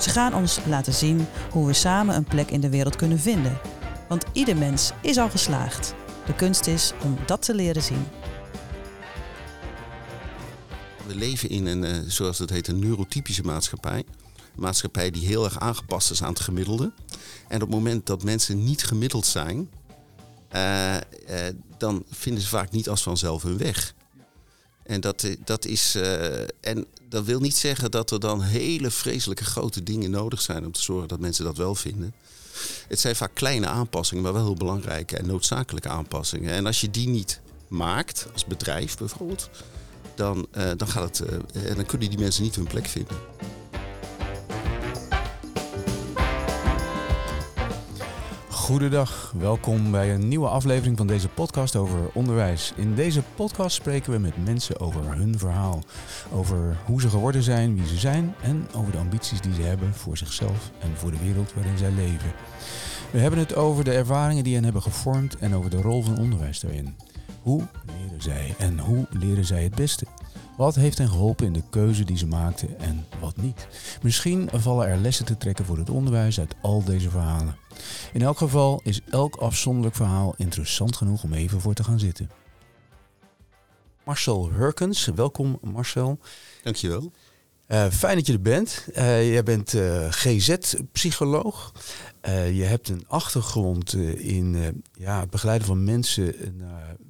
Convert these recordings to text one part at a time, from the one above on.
Ze gaan ons laten zien hoe we samen een plek in de wereld kunnen vinden. Want ieder mens is al geslaagd. De kunst is om dat te leren zien. We leven in een, uh, zoals het heet, een neurotypische maatschappij. Een maatschappij die heel erg aangepast is aan het gemiddelde. En op het moment dat mensen niet gemiddeld zijn, uh, uh, dan vinden ze vaak niet als vanzelf hun weg. En dat, dat is. en dat wil niet zeggen dat er dan hele vreselijke grote dingen nodig zijn om te zorgen dat mensen dat wel vinden. Het zijn vaak kleine aanpassingen, maar wel heel belangrijke en noodzakelijke aanpassingen. En als je die niet maakt, als bedrijf bijvoorbeeld, dan, uh, dan, gaat het, uh, dan kunnen die mensen niet hun plek vinden. Goedendag, welkom bij een nieuwe aflevering van deze podcast over onderwijs. In deze podcast spreken we met mensen over hun verhaal, over hoe ze geworden zijn, wie ze zijn en over de ambities die ze hebben voor zichzelf en voor de wereld waarin zij leven. We hebben het over de ervaringen die hen hebben gevormd en over de rol van onderwijs daarin. Hoe leren zij en hoe leren zij het beste? Wat heeft hen geholpen in de keuze die ze maakten en wat niet? Misschien vallen er lessen te trekken voor het onderwijs uit al deze verhalen. In elk geval is elk afzonderlijk verhaal interessant genoeg om even voor te gaan zitten. Marcel Hurkens, welkom Marcel. Dankjewel. Uh, fijn dat je er bent. Uh, jij bent uh, GZ-psycholoog. je hebt een achtergrond in ja, het begeleiden van mensen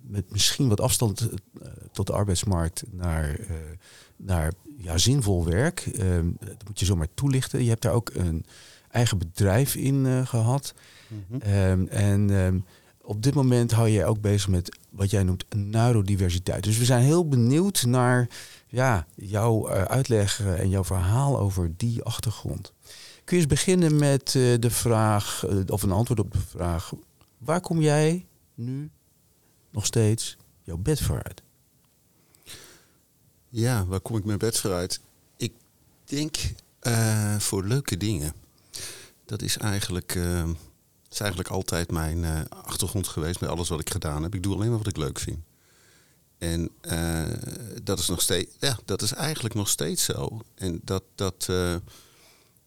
met misschien wat afstand tot de arbeidsmarkt naar, naar ja, zinvol werk. dat moet je zomaar toelichten. Je hebt daar ook een eigen bedrijf in gehad. Mm -hmm. en um, op dit moment hou je ook bezig met wat jij noemt neurodiversiteit. Dus we zijn heel benieuwd naar ja, jouw uh, uitleg en jouw verhaal over die achtergrond. Kun je eens beginnen met de vraag, of een antwoord op de vraag, waar kom jij nu nog steeds jouw bed vooruit? Ja, waar kom ik mijn bed vooruit? Ik denk voor leuke dingen. Dat is eigenlijk dat is eigenlijk altijd mijn uh, achtergrond geweest met alles wat ik gedaan heb. Ik doe alleen maar wat ik leuk vind. En uh, dat is nog steeds, ja, dat is eigenlijk nog steeds zo. En dat, dat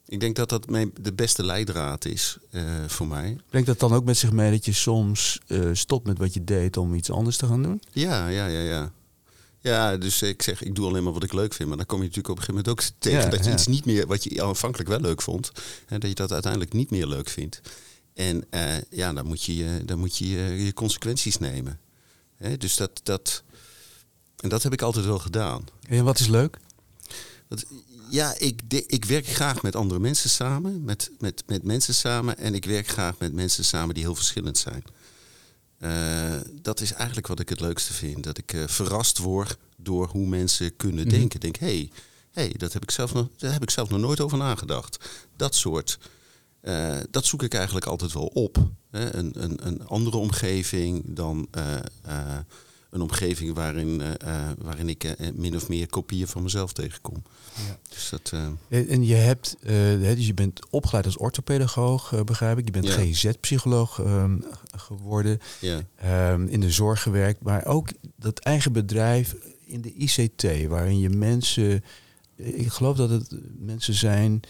ik denk dat dat mijn, de beste leidraad is voor mij. Brengt dat dan ook met zich mee dat je soms stopt met wat je deed om iets anders te gaan doen? Ja, ja, ja, ja. Ja, dus ik zeg, ik doe alleen maar wat ik leuk vind. Maar dan kom je natuurlijk op een gegeven moment ook tegen ja, dat je ja. iets niet meer, wat je aanvankelijk wel leuk vond, hè, dat je dat uiteindelijk niet meer leuk vindt. En uh, ja, dan moet je, dan moet je je consequenties nemen. Hè? Dus dat, dat, en dat heb ik altijd wel gedaan. En wat is leuk? Dat, ja, ik, de, ik werk graag met andere mensen samen, met, met, met mensen samen. En ik werk graag met mensen samen die heel verschillend zijn. Uh, dat is eigenlijk wat ik het leukste vind. Dat ik uh, verrast word door hoe mensen kunnen mm -hmm. denken. Denk, hé, hey, hey, dat heb ik zelf nog, daar heb ik zelf nog nooit over nagedacht. Dat soort uh, dat zoek ik eigenlijk altijd wel op. Hè? Een, een, een, andere omgeving dan uh, uh, een omgeving waarin, waarin ik min of meer kopieën van mezelf tegenkom. Ja. Dus dat, en je, hebt, dus je bent opgeleid als orthopedagoog, begrijp ik. Je bent ja. GZ-psycholoog um, geworden. Ja. Um, in de zorg gewerkt. Maar ook dat eigen bedrijf in de ICT, waarin je mensen... Ik geloof dat het mensen zijn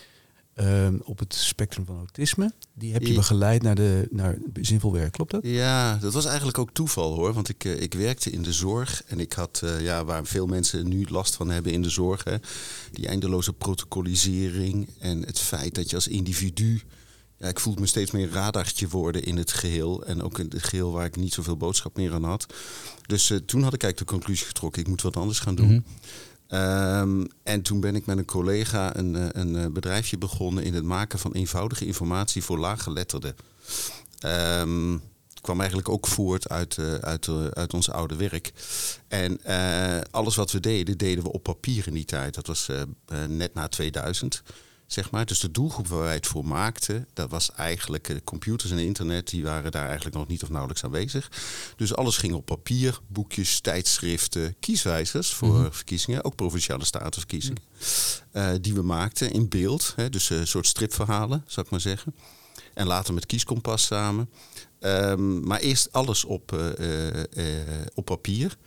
Um, op het spectrum van autisme. Die heb je begeleid naar, de, naar zinvol werk, klopt dat? Ja, dat was eigenlijk ook toeval hoor. Want ik, uh, ik werkte in de zorg en ik had, uh, ja, waar veel mensen nu last van hebben in de zorg, hè, die eindeloze protocolisering en het feit dat je als individu. Ja, ik voelde me steeds meer radartje worden in het geheel. En ook in het geheel waar ik niet zoveel boodschap meer aan had. Dus uh, toen had ik eigenlijk de conclusie getrokken, ik moet wat anders gaan doen. Mm -hmm. Um, en toen ben ik met een collega een, eh, een, een, bedrijfje begonnen in het maken van eenvoudige informatie voor laaggeletterden. Um, kwam eigenlijk ook voort uit, uh, uit, uit ons oude werk. En alles wat we deden, deden we op papier in die tijd. Dat was net na 2000. Zeg maar. Dus de doelgroep waar wij het voor maakten, dat was eigenlijk uh, computers en internet, die waren daar eigenlijk nog niet of nauwelijks aanwezig. Dus alles ging op papier, boekjes, tijdschriften, kieswijzers voor Mhm. verkiezingen, ook provinciale statenverkiezingen, eh, die we maakten in beeld. Hè, dus eh, een soort stripverhalen, zou ik maar zeggen. En later met Kieskompas samen. Ehm, maar eerst alles op, eh, eh, eh, op papier.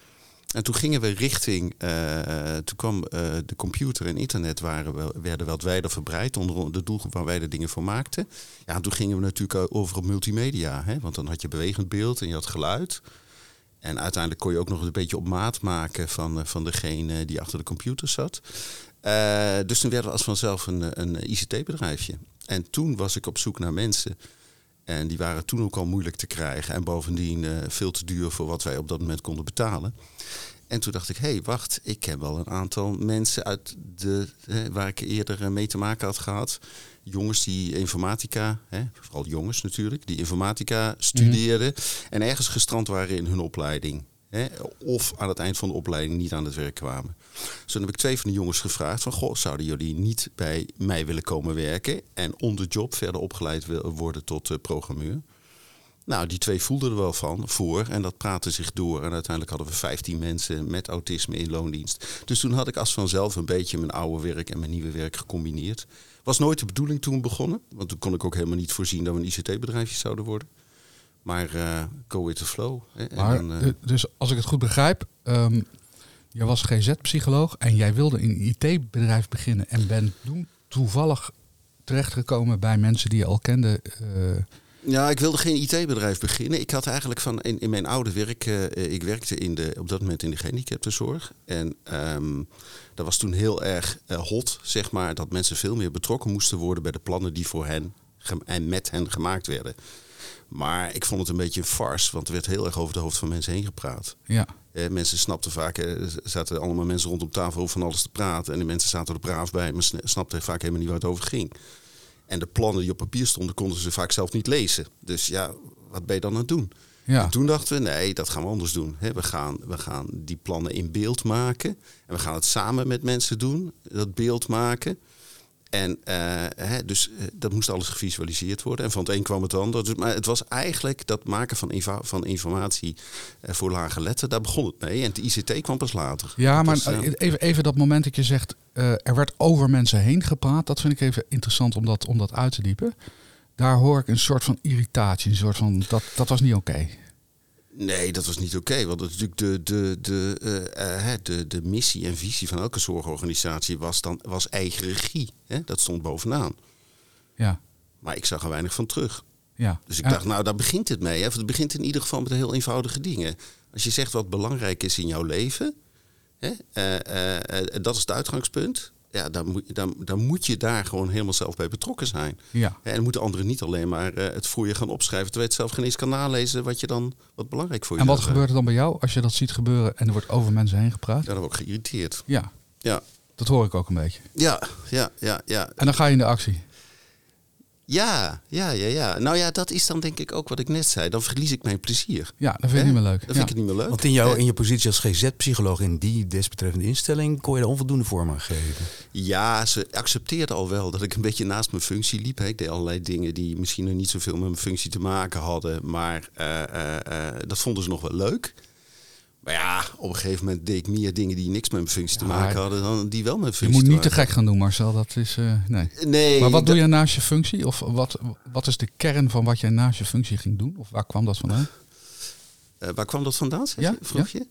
En toen gingen we richting, eh, toen kwam eh, de computer en internet waren wel, werden wat wijder verbreid onder de doelgroep waar wij de dingen voor maakten. Ja, en toen gingen we natuurlijk over op multimedia, hè, want dan had je bewegend beeld en je had geluid. En uiteindelijk kon je ook nog een beetje op maat maken van, eh, van degene die achter de computer zat. Eh, dus toen werden we als vanzelf een, een ICT-bedrijfje. En toen was ik op zoek naar mensen. En die waren toen ook al moeilijk te krijgen. En bovendien eh, veel te duur voor wat wij op dat moment konden betalen. En toen dacht ik, hé, hey, wacht, ik ken wel een aantal mensen uit de, hè, waar ik eerder eh, mee te maken had gehad. Jongens die informatica, hè, vooral jongens natuurlijk, die informatica studeerden en ergens gestrand waren in hun opleiding. Of aan het eind van de opleiding niet aan het werk kwamen. Dus toen heb ik twee van de jongens gevraagd van, goh, zouden jullie niet bij mij willen komen werken en on the job verder opgeleid worden tot eh, programmeur? Nou, die twee voelden er wel van voor en dat praatte zich door. En uiteindelijk hadden we 15 mensen met autisme in loondienst. Dus toen had ik als vanzelf een beetje mijn oude werk en mijn nieuwe werk gecombineerd. Was nooit de bedoeling toen begonnen, want toen kon ik ook helemaal niet voorzien dat we een ICT-bedrijfje zouden worden. Maar eh, go with the flow. Hè. En dan, eh, de- dus als ik het goed begrijp, ehm jij was GZ-psycholoog en jij wilde in een IT-bedrijf beginnen en bent toen toevallig terechtgekomen bij mensen die je al kende. eh, Ja, ik wilde geen IT-bedrijf beginnen. Ik had eigenlijk van in, in mijn oude werk, eh, eh, ik werkte in de, op dat moment in de gehandicaptenzorg. En ehm, dat was toen heel erg eh, hot, zeg maar, dat mensen veel meer betrokken moesten worden bij de plannen die voor hen en met hen gemaakt werden. Maar ik vond het een beetje een farce, want er werd heel erg over de hoofd van mensen heen gepraat. ja, Eh, mensen snapten vaak, eh, er zaten allemaal mensen rondom tafel over van alles te praten. En de mensen zaten er braaf bij, maar sna- snapten vaak helemaal niet waar het over ging. En de plannen die op papier stonden, konden ze vaak zelf niet lezen. Dus ja, wat ben je dan aan het doen? ja. En toen dachten we, nee, dat gaan we anders doen. We, gaan, we gaan die plannen in beeld maken. En we gaan het samen met mensen doen, dat beeld maken. En eh, hè, dus eh, dat moest alles gevisualiseerd worden. En van het een kwam het ander. Dus, maar het was eigenlijk dat maken van, inva- van informatie eh, voor lage letter. Daar begon het mee. En de ICT kwam pas later. Ja, maar Dat eh, even, even dat moment dat je zegt, er werd over mensen heen gepraat. Dat vind ik even interessant om dat, om dat uit te diepen. Daar hoor ik een soort van irritatie, een soort van, dat, dat was niet oké. Nee, dat was niet oké. want dat is natuurlijk de, de, de, eh, eh, de, de missie en visie van elke zorgorganisatie was, dan, was eigen regie. Hè? Dat stond bovenaan. Ja, Maar ik zag er weinig van terug. ja. Dus ik Ja, dacht, nou, daar begint het mee. Hè? Het begint in ieder geval met heel eenvoudige dingen. Als je zegt wat belangrijk is in jouw leven, hè? eh, dat is het uitgangspunt. Ja, dan moet, dan, dan moet je daar gewoon helemaal zelf bij betrokken zijn. ja. En moeten anderen niet alleen maar eh, het voor je gaan opschrijven, terwijl je het zelf geen eens kan nalezen wat je dan wat belangrijk voor je En wat gebeurt er dan bij jou als je dat ziet gebeuren en er wordt over mensen heen gepraat? Ja, dan word ik geïrriteerd. Ja, Ja, dat hoor ik ook een beetje. ja, ja, ja, ja. En dan ga je in de actie. Ja, ja, ja, ja. Nou ja, dat is dan denk ik ook wat ik net zei. Dan verlies ik mijn plezier. Ja, dat vind ik niet meer leuk. Ja. vind ik niet meer leuk. Want in, jou, in je positie als GZ-psycholoog in die desbetreffende instelling kon je daar onvoldoende vorm aan geven. Ja, ze accepteerden al wel dat ik een beetje naast mijn functie liep. Ik deed allerlei dingen die misschien nog niet zoveel met mijn functie te maken hadden. Maar eh, eh, eh, dat vonden ze nog wel leuk. Maar ja, op een gegeven moment deed ik meer dingen die niks met mijn functie te Ja, maken hadden dan die wel met mijn Je functie moet niet te gek gaan doen, Marcel. Dat is, eh, nee. hadden. Nee. Maar wat doe je naast je functie? Of wat, wat is de kern van wat jij naast je functie ging doen? Of waar kwam dat vandaan? Eh, waar kwam dat vandaan, Ja, je? vroeg je?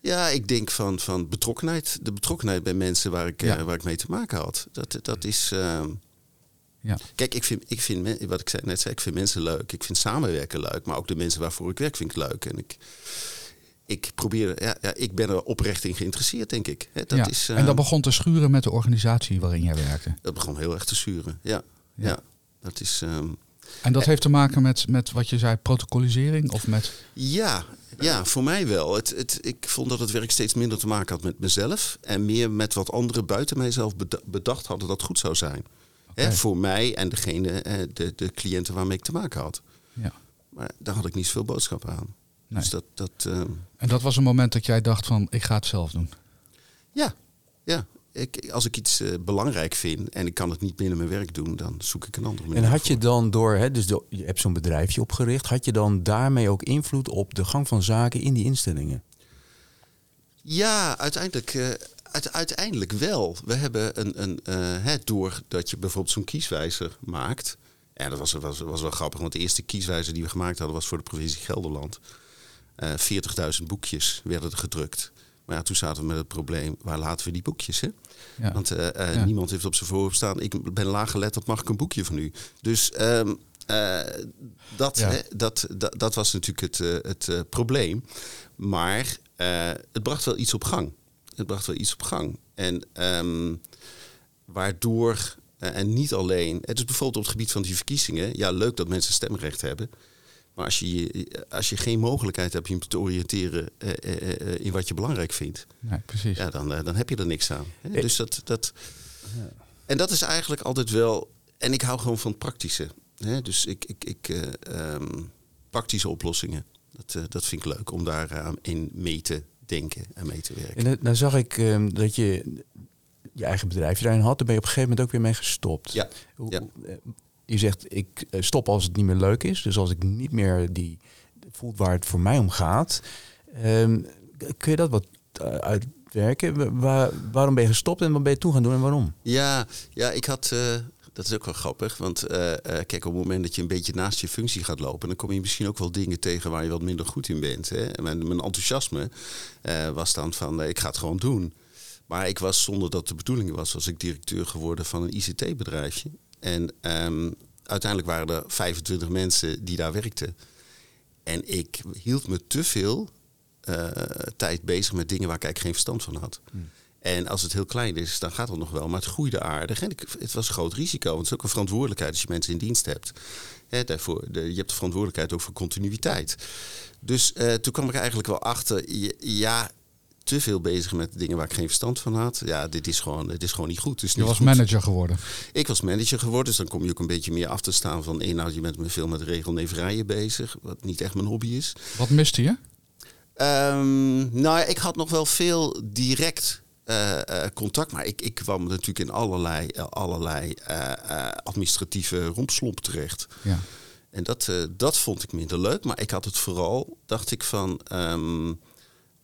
Ja, ik denk van, van betrokkenheid. De betrokkenheid bij mensen waar ik, eh, Ja. waar ik mee te maken had. Dat, dat is... ehm, Ja. Kijk, ik vind, ik vind wat ik zei, net zei, ik vind mensen leuk. Ik vind samenwerken leuk. Maar ook de mensen waarvoor ik werk vind ik leuk. En ik, ik probeer... Ja, ja, ik ben er oprecht in geïnteresseerd, denk ik. Dat, ja. is, eh, en dat begon te schuren met de organisatie waarin jij werkte. dat begon heel erg te zuren. Ja, ja. Ja. dat is... ehm, En dat heeft te maken met, met wat je zei, protocolisering? Of met... Ja, ja, voor mij wel. Het, het, ik vond dat het werk steeds minder te maken had met mezelf. En meer met wat anderen buiten mijzelf beda- bedacht hadden dat goed zou zijn. Voor mij en degene, eh, de, de cliënten waarmee ik te maken had. Ja. Maar daar had ik niet zoveel boodschap aan. Nee. Dus dat, dat ehm, En dat was een moment dat jij dacht van, ik ga het zelf doen. ja, ja. ik, als ik iets eh, belangrijk vind en ik kan het niet binnen mijn werk doen, dan zoek ik een andere manier. En had je voor. dan door, hè, dus de- je hebt zo'n bedrijfje opgericht, had je dan daarmee ook invloed op de gang van zaken in die instellingen? Ja, uiteindelijk, eh, uite- uiteindelijk wel. We hebben een, een eh, hè, doordat je bijvoorbeeld zo'n kieswijzer maakt. Ja, dat was, was, was wel grappig, want de eerste kieswijzer die we gemaakt hadden was voor de provincie Gelderland. Eh 40.000 boekjes werden er gedrukt. Maar ja, toen zaten we met het probleem, waar laten we die boekjes? Hè? Ja. Want eh, eh, Ja. niemand heeft op zijn voorhoofd staan, ik ben laaggeletterd, mag ik een boekje van u? Dus ehm, eh, dat, Ja. hè, dat, dat, dat was natuurlijk het, eh, het eh, probleem. Maar eh, het bracht wel iets op gang. Het bracht wel iets op gang. En ehm, waardoor, eh, en niet alleen, het is bijvoorbeeld op het gebied van die verkiezingen, ja, leuk dat mensen stemrecht hebben. Maar als je, als je geen mogelijkheid hebt je te oriënteren eh, eh, eh, in wat je belangrijk vindt, Nee, precies. ja, dan, dan heb je er niks aan. Hè? Dus dat, dat, en dat is eigenlijk altijd wel. En ik hou gewoon van het praktische. Hè? Dus ik, ik, ik eh, ehm, praktische oplossingen. Dat, dat vind ik leuk om daar in mee te denken en mee te werken. En dan- dan zag ik ehm, dat je je eigen bedrijfje daarin had. Daar ben je op een gegeven moment ook weer mee gestopt. Ja, Hoe- ja. Je zegt, ik eh, stop als het niet meer leuk is. Dus als ik niet meer die voelt waar het voor mij om gaat. Ehm, kun je dat wat eh, uitwerken? Wa- Waar, waarom ben je gestopt en wat ben je toen gaan doen en waarom? Ja, ja, ik had. eh, dat is ook wel grappig. Want kijk, op het moment dat je een beetje naast je functie gaat lopen, dan kom je misschien ook wel dingen tegen waar je wat minder goed in bent. Hè? Mijn, mijn enthousiasme was dan van, ik ga het gewoon doen. Maar ik was, zonder dat de bedoeling was, was ik directeur geworden van een ICT-bedrijfje. En ehm, uiteindelijk waren er 25 mensen die daar werkten. En ik hield me te veel eh, tijd bezig met dingen waar ik eigenlijk geen verstand van had. En als het heel klein is, dan gaat het nog wel. Maar het groeide aardig. En ik, het was een groot risico. Want het is ook een verantwoordelijkheid als je mensen in dienst hebt. Hè, daarvoor, de, je hebt de verantwoordelijkheid ook voor continuïteit. Dus eh, toen kwam ik eigenlijk wel achter. Ja, te veel bezig met dingen waar ik geen verstand van had. Ja, dit is gewoon, dit is gewoon niet goed. Is Je was goed. manager geworden. Ik was manager geworden, dus dan kom je ook een beetje meer af te staan van... één, nou, je bent me veel met regelneverijen bezig, wat niet echt mijn hobby is. Wat miste je? Ehm, nou ik had nog wel veel direct eh, eh, contact, maar ik, ik kwam natuurlijk in allerlei, eh, allerlei administratieve rompslomp terecht. Ja. En dat, dat vond ik minder leuk, maar ik had het vooral, dacht ik van... ehm,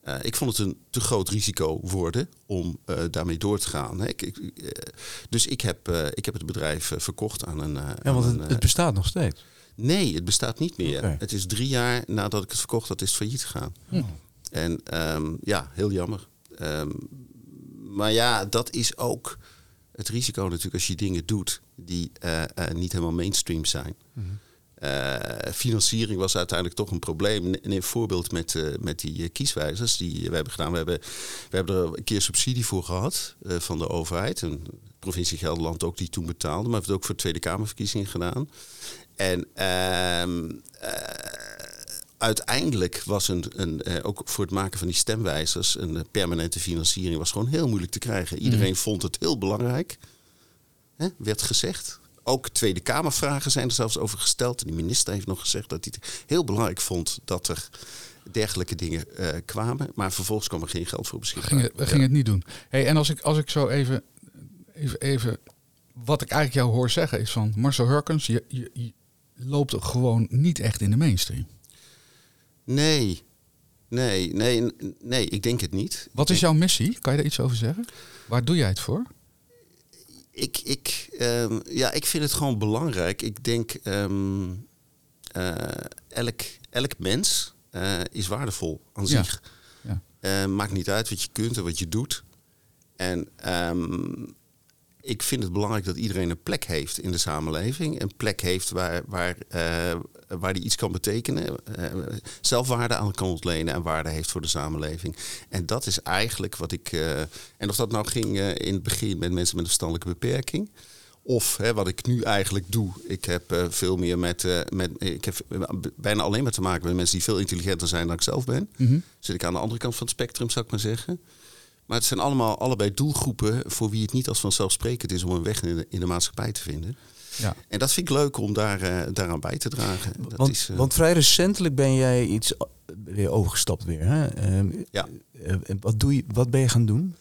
eh, ik vond het een te groot risico worden om eh, daarmee door te gaan. hè. Ik, ik, eh, dus ik heb, ik heb het bedrijf verkocht aan een... Ja, want het, het bestaat nog steeds. Nee, het bestaat niet meer. Het is drie jaar nadat ik het verkocht had, is het failliet gegaan. Hm. En ehm, ja, heel jammer. Ehm, maar ja, dat is ook het risico natuurlijk als je dingen doet die niet helemaal mainstream zijn. Eh, financiering was uiteindelijk toch een probleem. Een, voorbeeld met, eh, met die eh, kieswijzers die we hebben gedaan. We hebben, we hebben er een keer subsidie voor gehad eh, van de overheid. En de provincie Gelderland ook die toen betaalde. Maar we hebben het ook voor Tweede Kamerverkiezingen gedaan. En ehm, eh, uiteindelijk was een, een, eh, ook voor het maken van die stemwijzers een eh, permanente financiering was gewoon heel moeilijk te krijgen. Iedereen vond het heel belangrijk, hè, werd gezegd. Ook Tweede Kamervragen zijn er zelfs over gesteld. En de minister heeft nog gezegd dat hij het heel belangrijk vond dat er dergelijke dingen eh, kwamen. Maar vervolgens kwam er geen geld voor We beschikbaar. gingen, we gingen het niet doen. Hey, en als ik, als ik zo even, even, even... Wat ik eigenlijk jou hoor zeggen is van... Marcel Hurkens, je, je, je loopt gewoon niet echt in de mainstream. Nee, nee, nee, nee, ik denk het niet. Wat is jouw missie? Kan je daar iets over zeggen? Waar doe jij het voor? Ik, ik, ehm, ja, ik vind het gewoon belangrijk. Ik denk, eh, elk, elk mens eh, is waardevol aan Ja, zich. ja. Eh, maakt niet uit wat je kunt en wat je doet. En ehm, ik vind het belangrijk dat iedereen een plek heeft in de samenleving. Een plek heeft waar, waar, eh, waar die iets kan betekenen. eh, zelfwaarde aan kan ontlenen en waarde heeft voor de samenleving. En dat is eigenlijk wat ik. eh, en of dat nou ging in het begin met mensen met een verstandelijke beperking. Of hè, wat ik nu eigenlijk doe. Ik heb veel meer met, met. Ik heb bijna alleen maar te maken met mensen die veel intelligenter zijn dan ik zelf ben. Mhm. Zit ik aan de andere kant van het spectrum, zou ik maar zeggen. Maar het zijn allemaal allebei doelgroepen voor wie het niet als vanzelfsprekend is om een weg in de, in de maatschappij te vinden. Ja. En dat vind ik leuk om daar, eh, daaraan bij te dragen. Dat Want, is, eh, want vrij recentelijk ben jij iets a- weer overgestapt weer. Hè? Ehm, Ja. eh, wat, doe je, wat ben je gaan doen?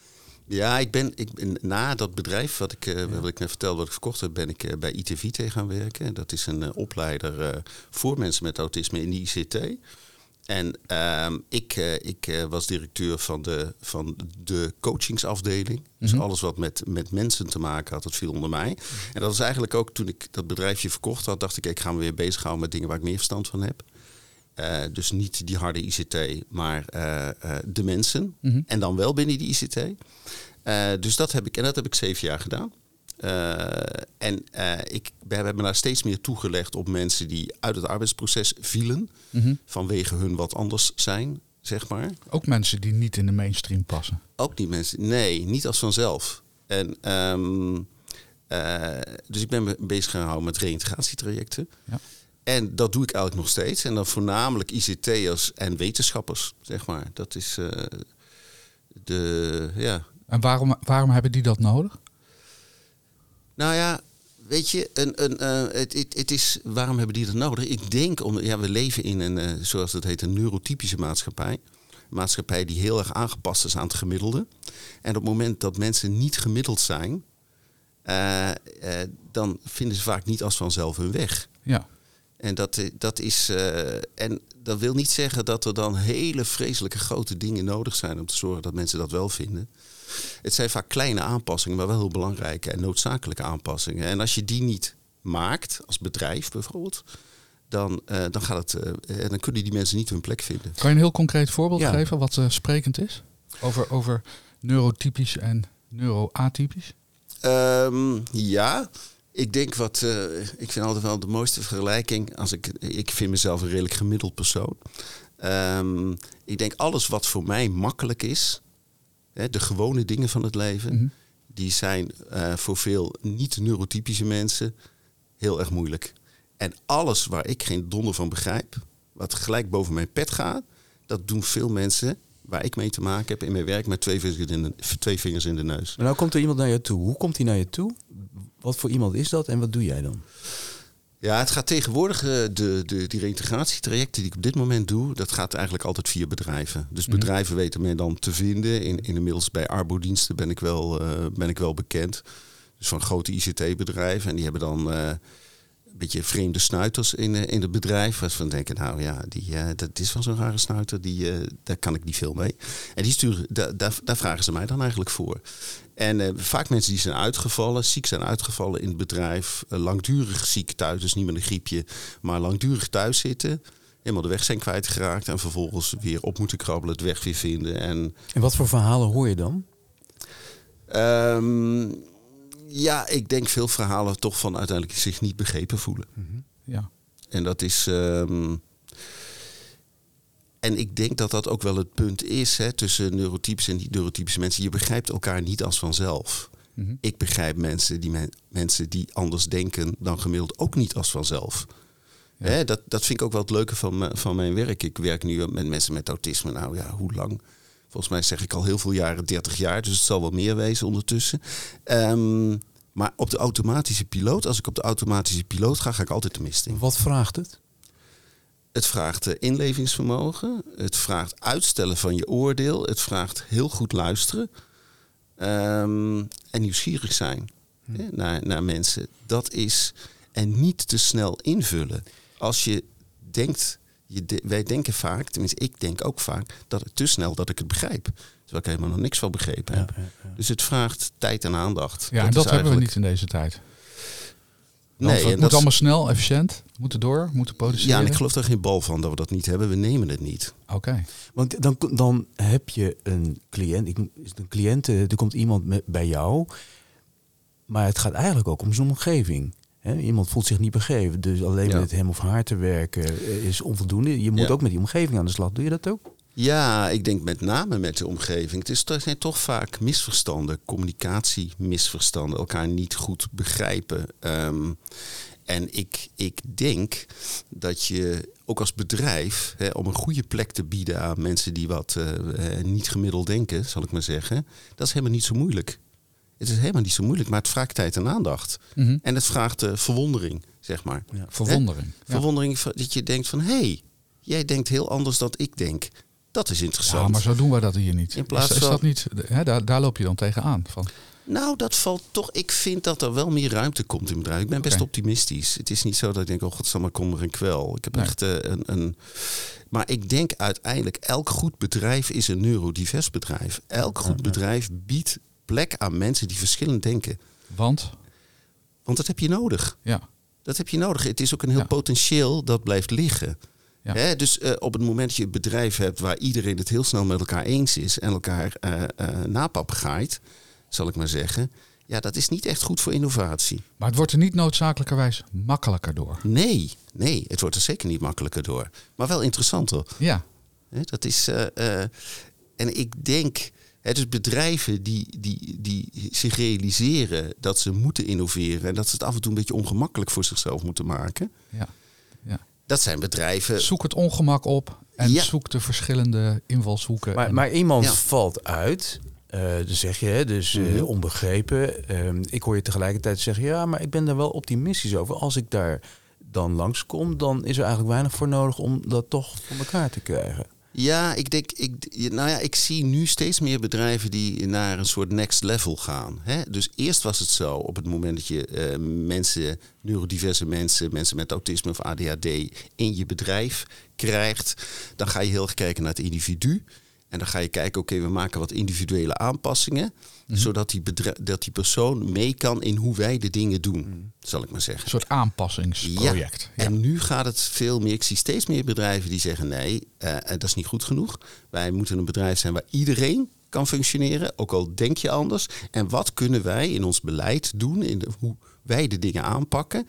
Ja, ik ben, ik ben na dat bedrijf wat ik, uh, wat ik net vertelde, wat ik verkocht heb, ben ik uh, bij ITVT gaan werken. Dat is een uh, opleider voor mensen met autisme in de ICT. En ehm, ik, ik was directeur van de, van de coachingsafdeling. Dus Mhm. alles wat met, met mensen te maken had, dat viel onder mij. En dat is eigenlijk ook toen ik dat bedrijfje verkocht had, dacht ik, ik ga me weer bezighouden met dingen waar ik meer verstand van heb. Uh, dus niet die harde ICT, maar de mensen. Mhm. En dan wel binnen die ICT. Dus dat heb ik, en dat heb ik zeven jaar gedaan. En ik, we hebben daar steeds meer toegelegd op mensen die uit het arbeidsproces vielen. Mhm. Vanwege hun wat anders zijn, zeg maar. Ook mensen die niet in de mainstream passen. Ook niet mensen, nee, niet als vanzelf. En, um, dus ik ben me bezig gaan houden met reïntegratietrajecten. Ja. En dat doe ik eigenlijk nog steeds. En dan voornamelijk ICT'ers en wetenschappers, zeg maar. Dat is uh, de, ja. En waarom, waarom hebben die dat nodig? Nou ja, weet je, een, een, uh, het, het, het, is, waarom hebben die dat nodig? Ik denk, om, ja, we leven in een, uh, zoals dat heet, een neurotypische maatschappij. Een maatschappij die heel erg aangepast is aan het gemiddelde. En op het moment dat mensen niet gemiddeld zijn, uh, dan vinden ze vaak niet als vanzelf hun weg. Ja. En dat, dat is. En dat wil niet zeggen dat er dan hele vreselijke grote dingen nodig zijn om te zorgen dat mensen dat wel vinden. Het zijn vaak kleine aanpassingen, maar wel heel belangrijke en noodzakelijke aanpassingen. En als je die niet maakt, als bedrijf bijvoorbeeld, dan, uh, dan, gaat het, uh, dan kunnen die mensen niet hun plek vinden. Kan je een heel concreet voorbeeld Ja. geven wat uh, sprekend is? Over, over neurotypisch en neuroatypisch? Um, ja, ik denk wat. Ik vind altijd wel de mooiste vergelijking. Als ik, ik vind mezelf een redelijk gemiddeld persoon. Um, ik denk alles wat voor mij makkelijk is. Hè, de gewone dingen van het leven. Mhm. Die zijn uh, voor veel niet-neurotypische mensen heel erg moeilijk. En alles waar ik geen donder van begrijp. Wat gelijk boven mijn pet gaat. Dat doen veel mensen waar ik mee te maken heb in mijn werk met twee vingers in de, twee vingers in de neus. Maar nou komt er iemand naar je toe. Hoe komt hij naar je toe? Wat voor iemand is dat en wat doe jij dan? Ja, het gaat tegenwoordig, uh, de, de, die reintegratietrajecten die ik op dit moment doe, dat gaat eigenlijk altijd via bedrijven. Dus Mhm. bedrijven weten mij dan te vinden. In, in inmiddels bij Arbodiensten ben ik wel, uh, ben ik wel bekend. Dus van grote ICT-bedrijven. En die hebben dan uh, een beetje vreemde snuiters in, in het bedrijf. Waar ze van denken, nou ja, die, dat is wel zo'n rare snuiter. Die, daar kan ik niet veel mee. En die sturen, daar, daar vragen ze mij dan eigenlijk voor. En uh, vaak mensen die zijn uitgevallen, ziek zijn uitgevallen in het bedrijf, uh, langdurig ziek thuis, dus niet met een griepje, maar langdurig thuis zitten, helemaal de weg zijn kwijtgeraakt en vervolgens weer op moeten krabbelen, het weg weer vinden. En, en wat voor verhalen hoor je dan? Um, ja, ik denk veel verhalen toch van uiteindelijk zich niet begrepen voelen. Mm -hmm. Ja. En dat is. Um, en ik denk dat dat ook wel het punt is hè, tussen neurotypische en niet-neurotypische mensen. Je begrijpt elkaar niet als vanzelf. Mm -hmm. Ik begrijp mensen die, men, mensen die anders denken dan gemiddeld ook niet als vanzelf. Ja. Hè, dat, dat vind ik ook wel het leuke van, van mijn werk. Ik werk nu met mensen met autisme. Nou ja, hoe lang? Volgens mij zeg ik al heel veel jaren, 30 jaar. Dus het zal wel meer wezen ondertussen. Um, maar op de automatische piloot, als ik op de automatische piloot ga, ga ik altijd de mist in. Wat vraagt het? Het vraagt uh, inlevingsvermogen. Het vraagt uitstellen van je oordeel. Het vraagt heel goed luisteren. Um, en nieuwsgierig zijn Hm. hè, naar, naar mensen. Dat is. En niet te snel invullen. Als je denkt. Je de, wij denken vaak, tenminste ik denk ook vaak, dat het te snel dat ik het begrijp. Terwijl ik helemaal nog niks van begrepen heb. Ja, ja, ja. Dus het vraagt tijd en aandacht. Ja, dat en dat hebben we niet in deze tijd. Nee, Nee, het moet dat is- allemaal snel, efficiënt, moeten door, moeten produceren. Ja, en ik geloof er geen bal van dat we dat niet hebben. We nemen het niet. Oké. Want dan, dan heb je een cliënt, ik, is het een cliënt, eh, er komt iemand met, bij jou, maar het gaat eigenlijk ook om zijn omgeving. Hè? Iemand voelt zich niet begrepen, dus alleen Ja. met hem of haar te werken eh, is onvoldoende. Je moet Ja. ook met die omgeving aan de slag. Doe je dat ook? Ja, ik denk met name met de omgeving. Het is, er zijn toch vaak misverstanden, communicatiemisverstanden, elkaar niet goed begrijpen. Ehm, en ik, ik denk dat je ook als bedrijf, hè, om een goede plek te bieden aan mensen die wat eh, eh, niet gemiddeld denken, zal ik maar zeggen, dat is helemaal niet zo moeilijk. Het is helemaal niet zo moeilijk, maar het vraagt tijd en aandacht. Mhm. En het vraagt eh, verwondering, zeg maar. Verwondering. Ja. Verwondering van- dat je denkt van, hé, hey, jij denkt heel anders dan ik denk. Dat is interessant. Ja, maar zo doen wij dat hier niet. In plaats is, is van- dat niet hè, daar, daar loop je dan tegenaan. Van, Nou, dat valt toch. Ik vind dat er wel meer ruimte komt in bedrijven. Ik ben best optimistisch. Het is niet zo dat ik denk, oh godsamme, kom er een kwel. Ik heb Nee. echt eh, een, een... Maar ik denk uiteindelijk, elk goed bedrijf is een neurodivers bedrijf. Elk goed bedrijf biedt plek aan mensen die verschillend denken. want, Want dat heb je nodig. ja, Dat heb je nodig. Het is ook een heel Ja. potentieel dat blijft liggen. Ja. Hè, dus eh, op het moment dat je een bedrijf hebt waar iedereen het heel snel met elkaar eens is en elkaar eh napapegaait, zal ik maar zeggen. Ja, dat is niet echt goed voor innovatie. maar het wordt er niet noodzakelijkerwijs makkelijker door. Nee, nee, het wordt er zeker niet makkelijker door. Maar wel interessanter. Ja, Hè, dat is. en ik denk. Hè, dus bedrijven die, die, die zich realiseren dat ze moeten innoveren en dat ze het af en toe een beetje ongemakkelijk voor zichzelf moeten maken. ja, ja. Dat zijn bedrijven. Zoek het ongemak op en Ja. zoek de verschillende invalshoeken. Maar, maar iemand Ja. valt uit. eh dan zeg je, hè, dus eh, Mhm. onbegrepen. Ehm, ik hoor je tegelijkertijd zeggen, ja, maar ik ben daar wel optimistisch over. Als ik daar dan langskom, dan is er eigenlijk weinig voor nodig om dat toch voor elkaar te krijgen. Ja, ik denk, ik, nou ja, ik zie nu steeds meer bedrijven die naar een soort next level gaan. Hè? Dus eerst was het zo, op het moment dat je eh, mensen, neurodiverse mensen, mensen met autisme of ADHD in je bedrijf krijgt, dan ga je heel erg kijken naar het individu. En dan ga je kijken, oké, we maken wat individuele aanpassingen, zodat die, dat die persoon mee kan in hoe wij de dingen doen, zal ik maar zeggen. een soort aanpassingsproject. Ja. En nu gaat het veel meer. Ik zie steeds meer bedrijven die zeggen: nee, eh, dat is niet goed genoeg. Wij moeten een bedrijf zijn waar iedereen kan functioneren, ook al denk je anders. En wat kunnen wij in ons beleid doen, in de, hoe wij de dingen aanpakken,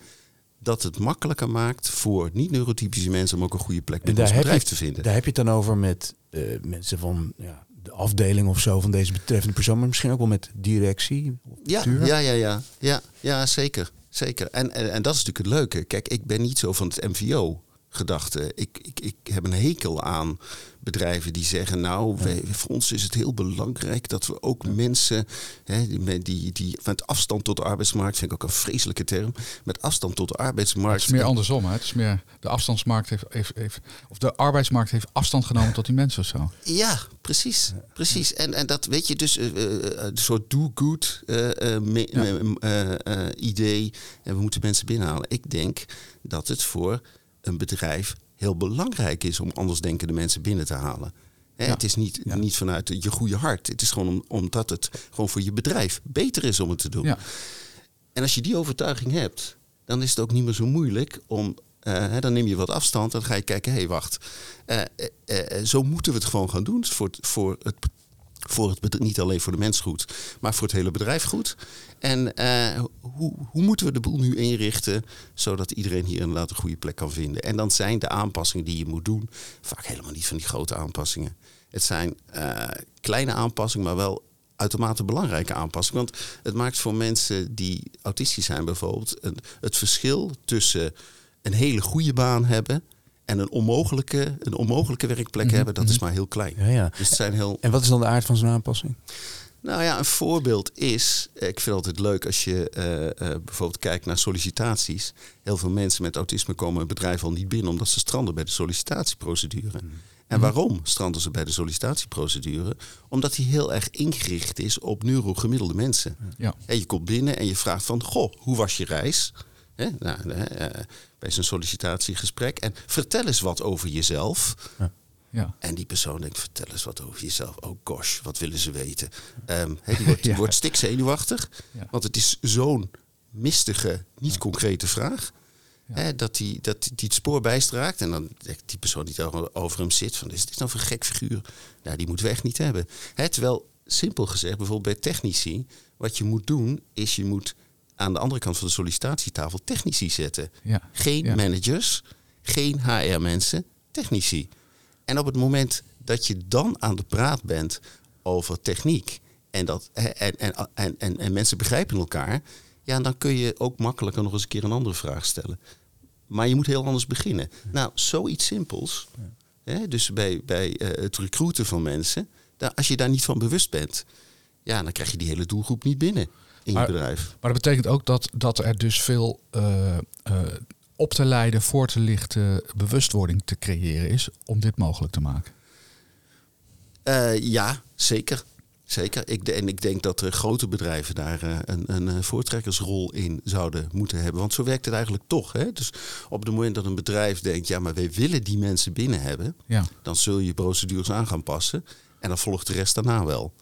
dat het makkelijker maakt voor niet-neurotypische mensen om ook een goede plek binnen daar heb, bedrijf je, te vinden. daar heb je het dan over met eh, mensen van ja, de afdeling of zo van deze betreffende persoon, maar misschien ook wel met directie. Ja, ja, ja, ja, ja, ja, zeker. zeker. En, en, en dat is natuurlijk het leuke. Kijk, ik ben niet zo van het MVO-gedachte. Ik, ik, ik heb een hekel aan bedrijven die zeggen... nou, wij, voor ons is het heel belangrijk dat we ook mensen... Hè, die, die, die met afstand tot de arbeidsmarkt... vind ik ook een vreselijke term... met afstand tot de arbeidsmarkt... Het is meer andersom. Hè? Het is meer de afstandsmarkt heeft, heeft, heeft, of de arbeidsmarkt heeft afstand genomen tot die mensen of zo. Ja, precies. precies. En, en dat weet je dus, eh, eh, een soort do-good eh, Ja. eh, eh, eh, idee. En we moeten mensen binnenhalen. Ik denk dat het voor een bedrijf heel belangrijk is om andersdenkende mensen binnen te halen. Hè, Ja. Het is niet, Ja. niet vanuit je goede hart. Het is gewoon om, omdat het gewoon voor je bedrijf beter is om het te doen. Ja. En als je die overtuiging hebt, dan is het ook niet meer zo moeilijk om. eh, dan neem je wat afstand en dan ga je kijken, hé, hey, wacht. Eh, eh, zo moeten we het gewoon gaan doen. Voor voor het, voor het niet alleen voor de mens goed, maar voor het hele bedrijf goed. En eh, hoe, hoe moeten we de boel nu inrichten, zodat iedereen hier inderdaad een goede plek kan vinden? En dan zijn de aanpassingen die je moet doen vaak helemaal niet van die grote aanpassingen. Het zijn eh, kleine aanpassingen, maar wel uitermate belangrijke aanpassingen. Want het maakt voor mensen die autistisch zijn bijvoorbeeld... een- het verschil tussen een hele goede baan hebben... en een onmogelijke, een onmogelijke werkplek Mhm, hebben, dat is mhm. maar heel klein. Ja, ja. Dus het zijn heel... En wat is dan de aard van zo'n aanpassing? Nou ja, een voorbeeld is, eh, ik vind het altijd leuk als je eh, eh, bijvoorbeeld kijkt naar sollicitaties. Heel veel mensen met autisme komen een bedrijf al niet binnen omdat ze stranden bij de sollicitatieprocedure. En waarom stranden ze bij de sollicitatieprocedure? Omdat die heel erg ingericht is op neurogemiddelde mensen. Ja. Hè, je komt binnen en je vraagt van, goh, hoe was je reis? Hè, nou, eh, bij zo'n sollicitatiegesprek. En vertel eens wat over jezelf. Ja. En die persoon denkt, vertel eens wat over jezelf. Oh gosh, wat willen ze weten? Hè, die wordt, Ja. wordt stikzenuwachtig. Ja. Want het is zo'n mistige, niet concrete vraag. Ja. Dat die, dat die het spoor bijstraakt. En dan denkt die persoon die over over hem zit. Van, is dit nou voor een gek figuur? Nou, die moeten we echt niet hebben. Terwijl, simpel gezegd, bijvoorbeeld bij technici. Wat je moet doen, is je moet aan de andere kant van de sollicitatietafel technici zetten. Ja. Geen Ja. managers, geen HR-mensen, technici. En op het moment dat je dan aan de praat bent over techniek en, dat, en, en, en, en, en mensen begrijpen elkaar, ja, dan kun je ook makkelijker nog eens een keer een andere vraag stellen. Maar je moet heel anders beginnen. Nou, zoiets simpels. Hè, dus bij, bij eh, het recruiten van mensen, daar, als je daar niet van bewust bent, ja, dan krijg je die hele doelgroep niet binnen in Maar- je bedrijf. Maar dat betekent ook dat, dat er dus veel eh, eh, op te leiden, voor te lichten, bewustwording te creëren is om dit mogelijk te maken. Eh, ja, zeker. Zeker. Ik, en ik denk dat uh, grote bedrijven daar een, een, voortrekkersrol in zouden moeten hebben. Want zo werkt het eigenlijk toch. Hè? Dus op het moment dat een bedrijf denkt, ja, maar wij willen die mensen binnen hebben, ja. dan zul je procedures aan gaan passen. En dan volgt de rest daarna wel.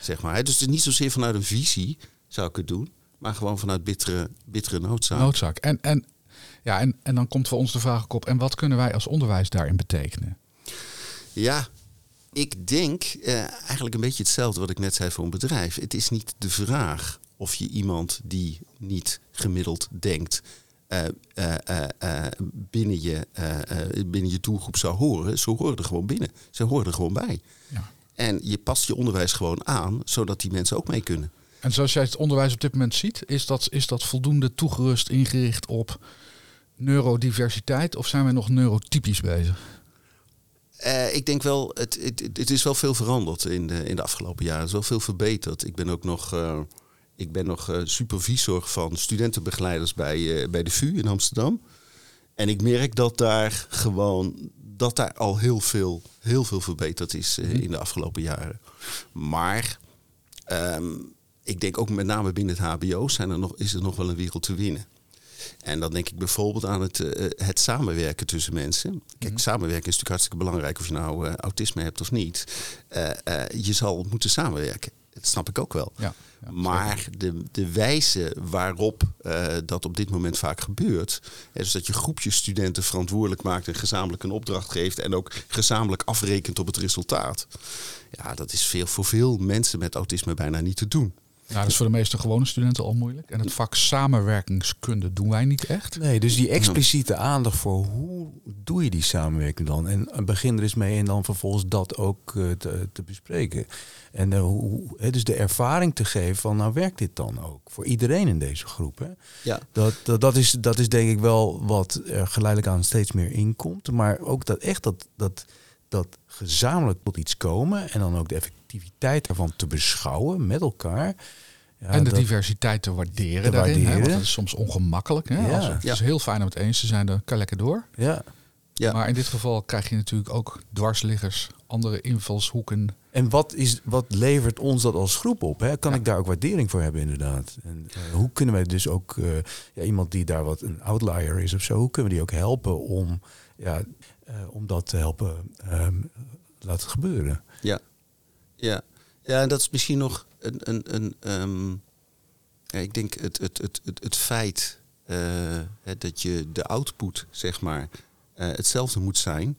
Zeg maar. Dus het is niet zozeer vanuit een visie zou ik het doen, maar gewoon vanuit bittere, bittere noodzaak. Noodzaak. En, en, ja, en, en dan komt voor ons de vraag op, en wat kunnen wij als onderwijs daarin betekenen? Ja, ik denk eh, eigenlijk een beetje hetzelfde wat ik net zei voor een bedrijf. Het is niet de vraag of je iemand die niet gemiddeld denkt uh, uh, binnen, je, binnen je doelgroep zou horen. Ze horen er gewoon binnen. Ze horen er gewoon bij. Ja. En je past je onderwijs gewoon aan, zodat die mensen ook mee kunnen. En zoals jij het onderwijs op dit moment ziet, is dat, is dat voldoende toegerust ingericht op neurodiversiteit of zijn we nog neurotypisch bezig? Uh, ik denk wel, het, het, het, is wel veel veranderd in de, in de afgelopen jaren. Het is wel veel verbeterd. Ik ben ook nog, uh, ik ben nog uh, supervisor van studentenbegeleiders bij, bij de VU in Amsterdam. En ik merk dat daar gewoon dat daar al heel veel, heel veel verbeterd is Mhm. in de afgelopen jaren. Maar um, ik denk ook met name binnen het HBO zijn er nog, is er nog wel een wereld te winnen. En dan denk ik bijvoorbeeld aan het, uh, het samenwerken tussen mensen. Kijk, mm. samenwerken is natuurlijk hartstikke belangrijk of je nou uh, autisme hebt of niet. Uh, je zal moeten samenwerken. Dat snap ik ook wel. Ja, ja, maar de, de wijze waarop dat op dit moment vaak gebeurt. Hè, dus dat je groepjes studenten verantwoordelijk maakt en gezamenlijk een opdracht geeft. En ook gezamenlijk afrekent op het resultaat. Ja, dat is veel, voor veel mensen met autisme bijna niet te doen. Ja, dat is voor de meeste gewone studenten al moeilijk. En het vak samenwerkingskunde doen wij niet echt. Nee, dus die expliciete aandacht voor hoe doe je die samenwerking dan? En begin er eens mee en dan vervolgens dat ook uh, te, te, bespreken. En uh, hoe, he, dus de ervaring te geven van nou werkt dit dan ook? Voor iedereen in deze groep. Hè? Ja. Dat, dat, dat, is, dat is denk ik wel wat er geleidelijk aan steeds meer inkomt. Maar ook dat echt dat, dat, dat gezamenlijk tot iets komen en dan ook de effectiviteit ervan te beschouwen met elkaar. Ja, en de dat, diversiteit te waarderen te daarin. Waarderen. Hè? Want dat is soms ongemakkelijk. Hè? Ja. Als, het is heel fijn om het eens te zijn, dan kan lekker door. Ja. Ja. Maar in dit geval krijg je natuurlijk ook dwarsliggers, andere invalshoeken. En wat, is, wat levert ons dat als groep op? Hè? Kan Ja. ik daar ook waardering voor hebben, inderdaad? En eh, hoe kunnen wij dus ook eh, ja, iemand die daar wat een outlier is of zo, hoe kunnen we die ook helpen om, ja, eh, om dat te helpen ehm, laten gebeuren? Ja, ja. ja en dat is misschien nog een. een, een ehm, ja, ik denk het, het, het, het, het feit eh, hè, dat je de output, zeg maar, eh, hetzelfde moet zijn.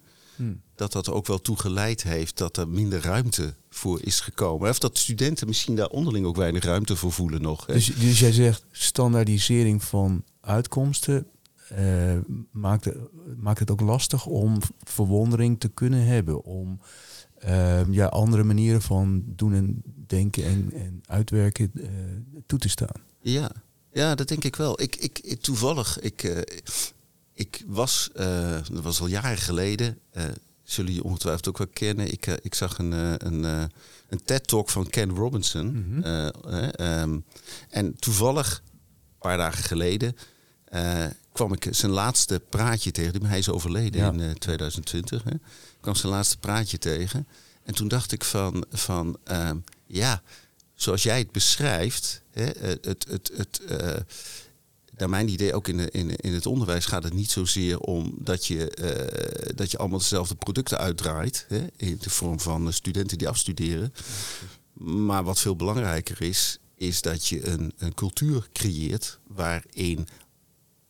Dat dat er ook wel toe geleid heeft dat er minder ruimte voor is gekomen. Of dat studenten misschien daar onderling ook weinig ruimte voor voelen nog. Hè. Dus, dus jij zegt standaardisering van uitkomsten eh, maakt, het, maakt het ook lastig om verwondering te kunnen hebben. Om eh, ja, andere manieren van doen en denken en, en uitwerken eh, toe te staan. Ja, ja, dat denk ik wel. Ik, ik, toevallig, ik, eh, ik was, eh, dat was al jaren geleden, zullen jullie ongetwijfeld ook wel kennen. Ik, ik zag een, een, een TED-talk van Ken Robinson. Mhm. Eh, eh, ehm, en toevallig, een paar dagen geleden, eh, kwam ik zijn laatste praatje tegen hem. Hij is overleden Ja. in eh, 2020. Hè. Ik kwam zijn laatste praatje tegen. En toen dacht ik van, van ehm, ja, zoals jij het beschrijft, hè, het, het, het, het, eh, naar mijn idee ook in, de, in, in het onderwijs gaat het niet zozeer om dat je, eh, dat je allemaal dezelfde producten uitdraait, hè, in de vorm van eh, studenten die afstuderen. Maar wat veel belangrijker is, is dat je een, een cultuur creëert waarin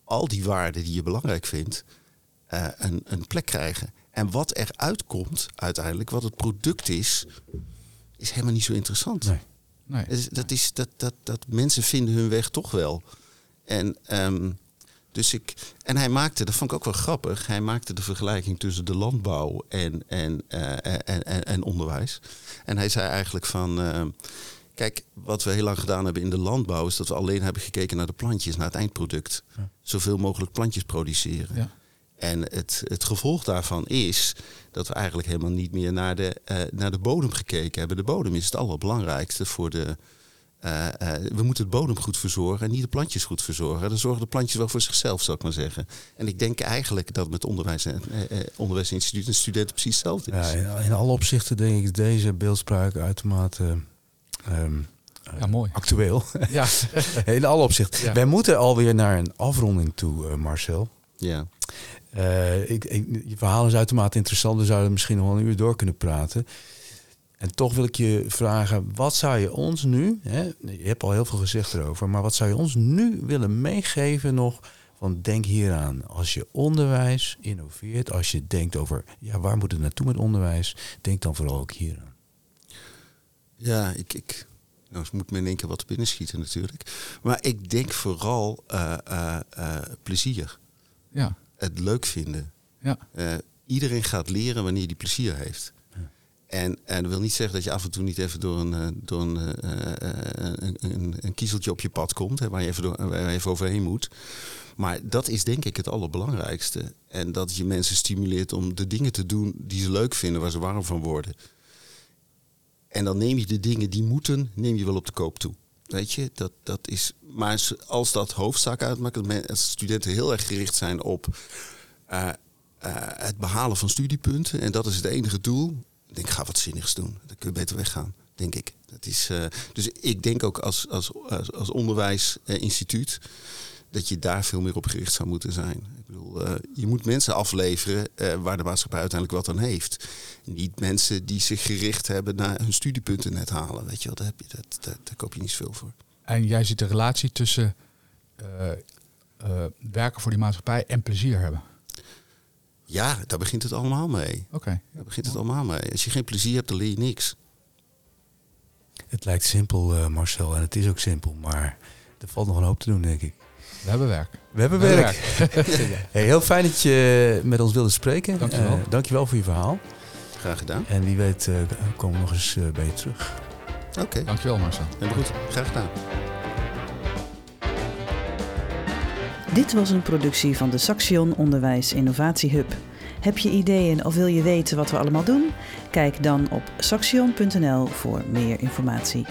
al die waarden die je belangrijk vindt, eh, een, een plek krijgen. En wat er uitkomt uiteindelijk, wat het product is, is helemaal niet zo interessant. Nee. Nee. Het is- dat, is, dat, dat, dat mensen vinden hun weg toch wel. En, ehm, dus ik, en hij maakte, dat vond ik ook wel grappig, hij maakte de vergelijking tussen de landbouw en, en, eh, en, en, en onderwijs. En hij zei eigenlijk van, ehm, kijk, wat we heel lang gedaan hebben in de landbouw is dat we alleen hebben gekeken naar de plantjes, naar het eindproduct. Ja. Zoveel mogelijk plantjes produceren. Ja. En het, het gevolg daarvan is dat we eigenlijk helemaal niet meer naar de, eh, naar de bodem gekeken hebben. De bodem is het allerbelangrijkste voor de, eh, eh, we moeten het bodem goed verzorgen en niet de plantjes goed verzorgen. Dan zorgen de plantjes wel voor zichzelf, zou ik maar zeggen. En ik denk eigenlijk dat met onderwijs en onderwijsinstituut en studenten precies hetzelfde is. Ja, in, in alle opzichten denk ik deze beeldspraak uitermate ehm, Ja, mooi. actueel. Ja, in alle opzichten. Ja. Wij moeten alweer naar een afronding toe, eh, Marcel. Ja. Eh, ik, ik, je verhaal is uitermate interessant. We zouden misschien nog wel een uur door kunnen praten. En toch wil ik je vragen, wat zou je ons nu, hè, je hebt al heel veel gezegd erover, maar wat zou je ons nu willen meegeven nog van denk hieraan. Als je onderwijs innoveert, als je denkt over, ja, waar moet het naartoe met onderwijs, denk dan vooral ook hieraan. Ja, ik, ik nou, het moet me in één keer wat binnen schieten natuurlijk. Maar ik denk vooral eh, eh, eh, plezier. ja, Het leuk vinden. ja. Iedereen gaat leren wanneer hij plezier heeft. En, en dat wil niet zeggen dat je af en toe niet even door een, door een, een, een, een kiezeltje op je pad komt, hè, waar, je even door, waar je even overheen moet. Maar dat is denk ik het allerbelangrijkste. En dat je mensen stimuleert om de dingen te doen die ze leuk vinden, waar ze warm van worden. En dan neem je de dingen die moeten, neem je wel op de koop toe. Weet je, dat, dat is. Maar als dat hoofdzaak uitmaakt, als studenten heel erg gericht zijn op eh, eh, het behalen van studiepunten, en dat is het enige doel, ik denk, ga wat zinnigs doen. Dan kun je beter weggaan, denk ik. Dat is, eh, dus ik denk ook als, als, als, als onderwijsinstituut dat je daar veel meer op gericht zou moeten zijn. Ik bedoel, eh, je moet mensen afleveren eh, waar de maatschappij uiteindelijk wat aan heeft. Niet mensen die zich gericht hebben naar hun studiepunten net halen. Weet je wel, daar, heb je, dat, daar koop je niet zoveel voor. En jij ziet de relatie tussen eh, eh, werken voor die maatschappij en plezier hebben. Ja, daar begint het allemaal mee. Oké. Daar begint het allemaal mee. Als je geen plezier hebt, dan leer je niks. Het lijkt simpel, eh, Marcel, en het is ook simpel, maar er valt nog een hoop te doen, denk ik. We hebben werk. We hebben We hebben werk. Hey, heel fijn dat je met ons wilde spreken. Dankjewel. Eh, dankjewel voor je verhaal. Graag gedaan. En wie weet eh, komen we nog eens eh, bij je terug. Oké, Dankjewel Marcel. helemaal goed. Graag gedaan. Dit was een productie van de Saxion Onderwijs Innovatie Hub. Heb je ideeën of wil je weten wat we allemaal doen? Kijk dan op saxion.nl voor meer informatie.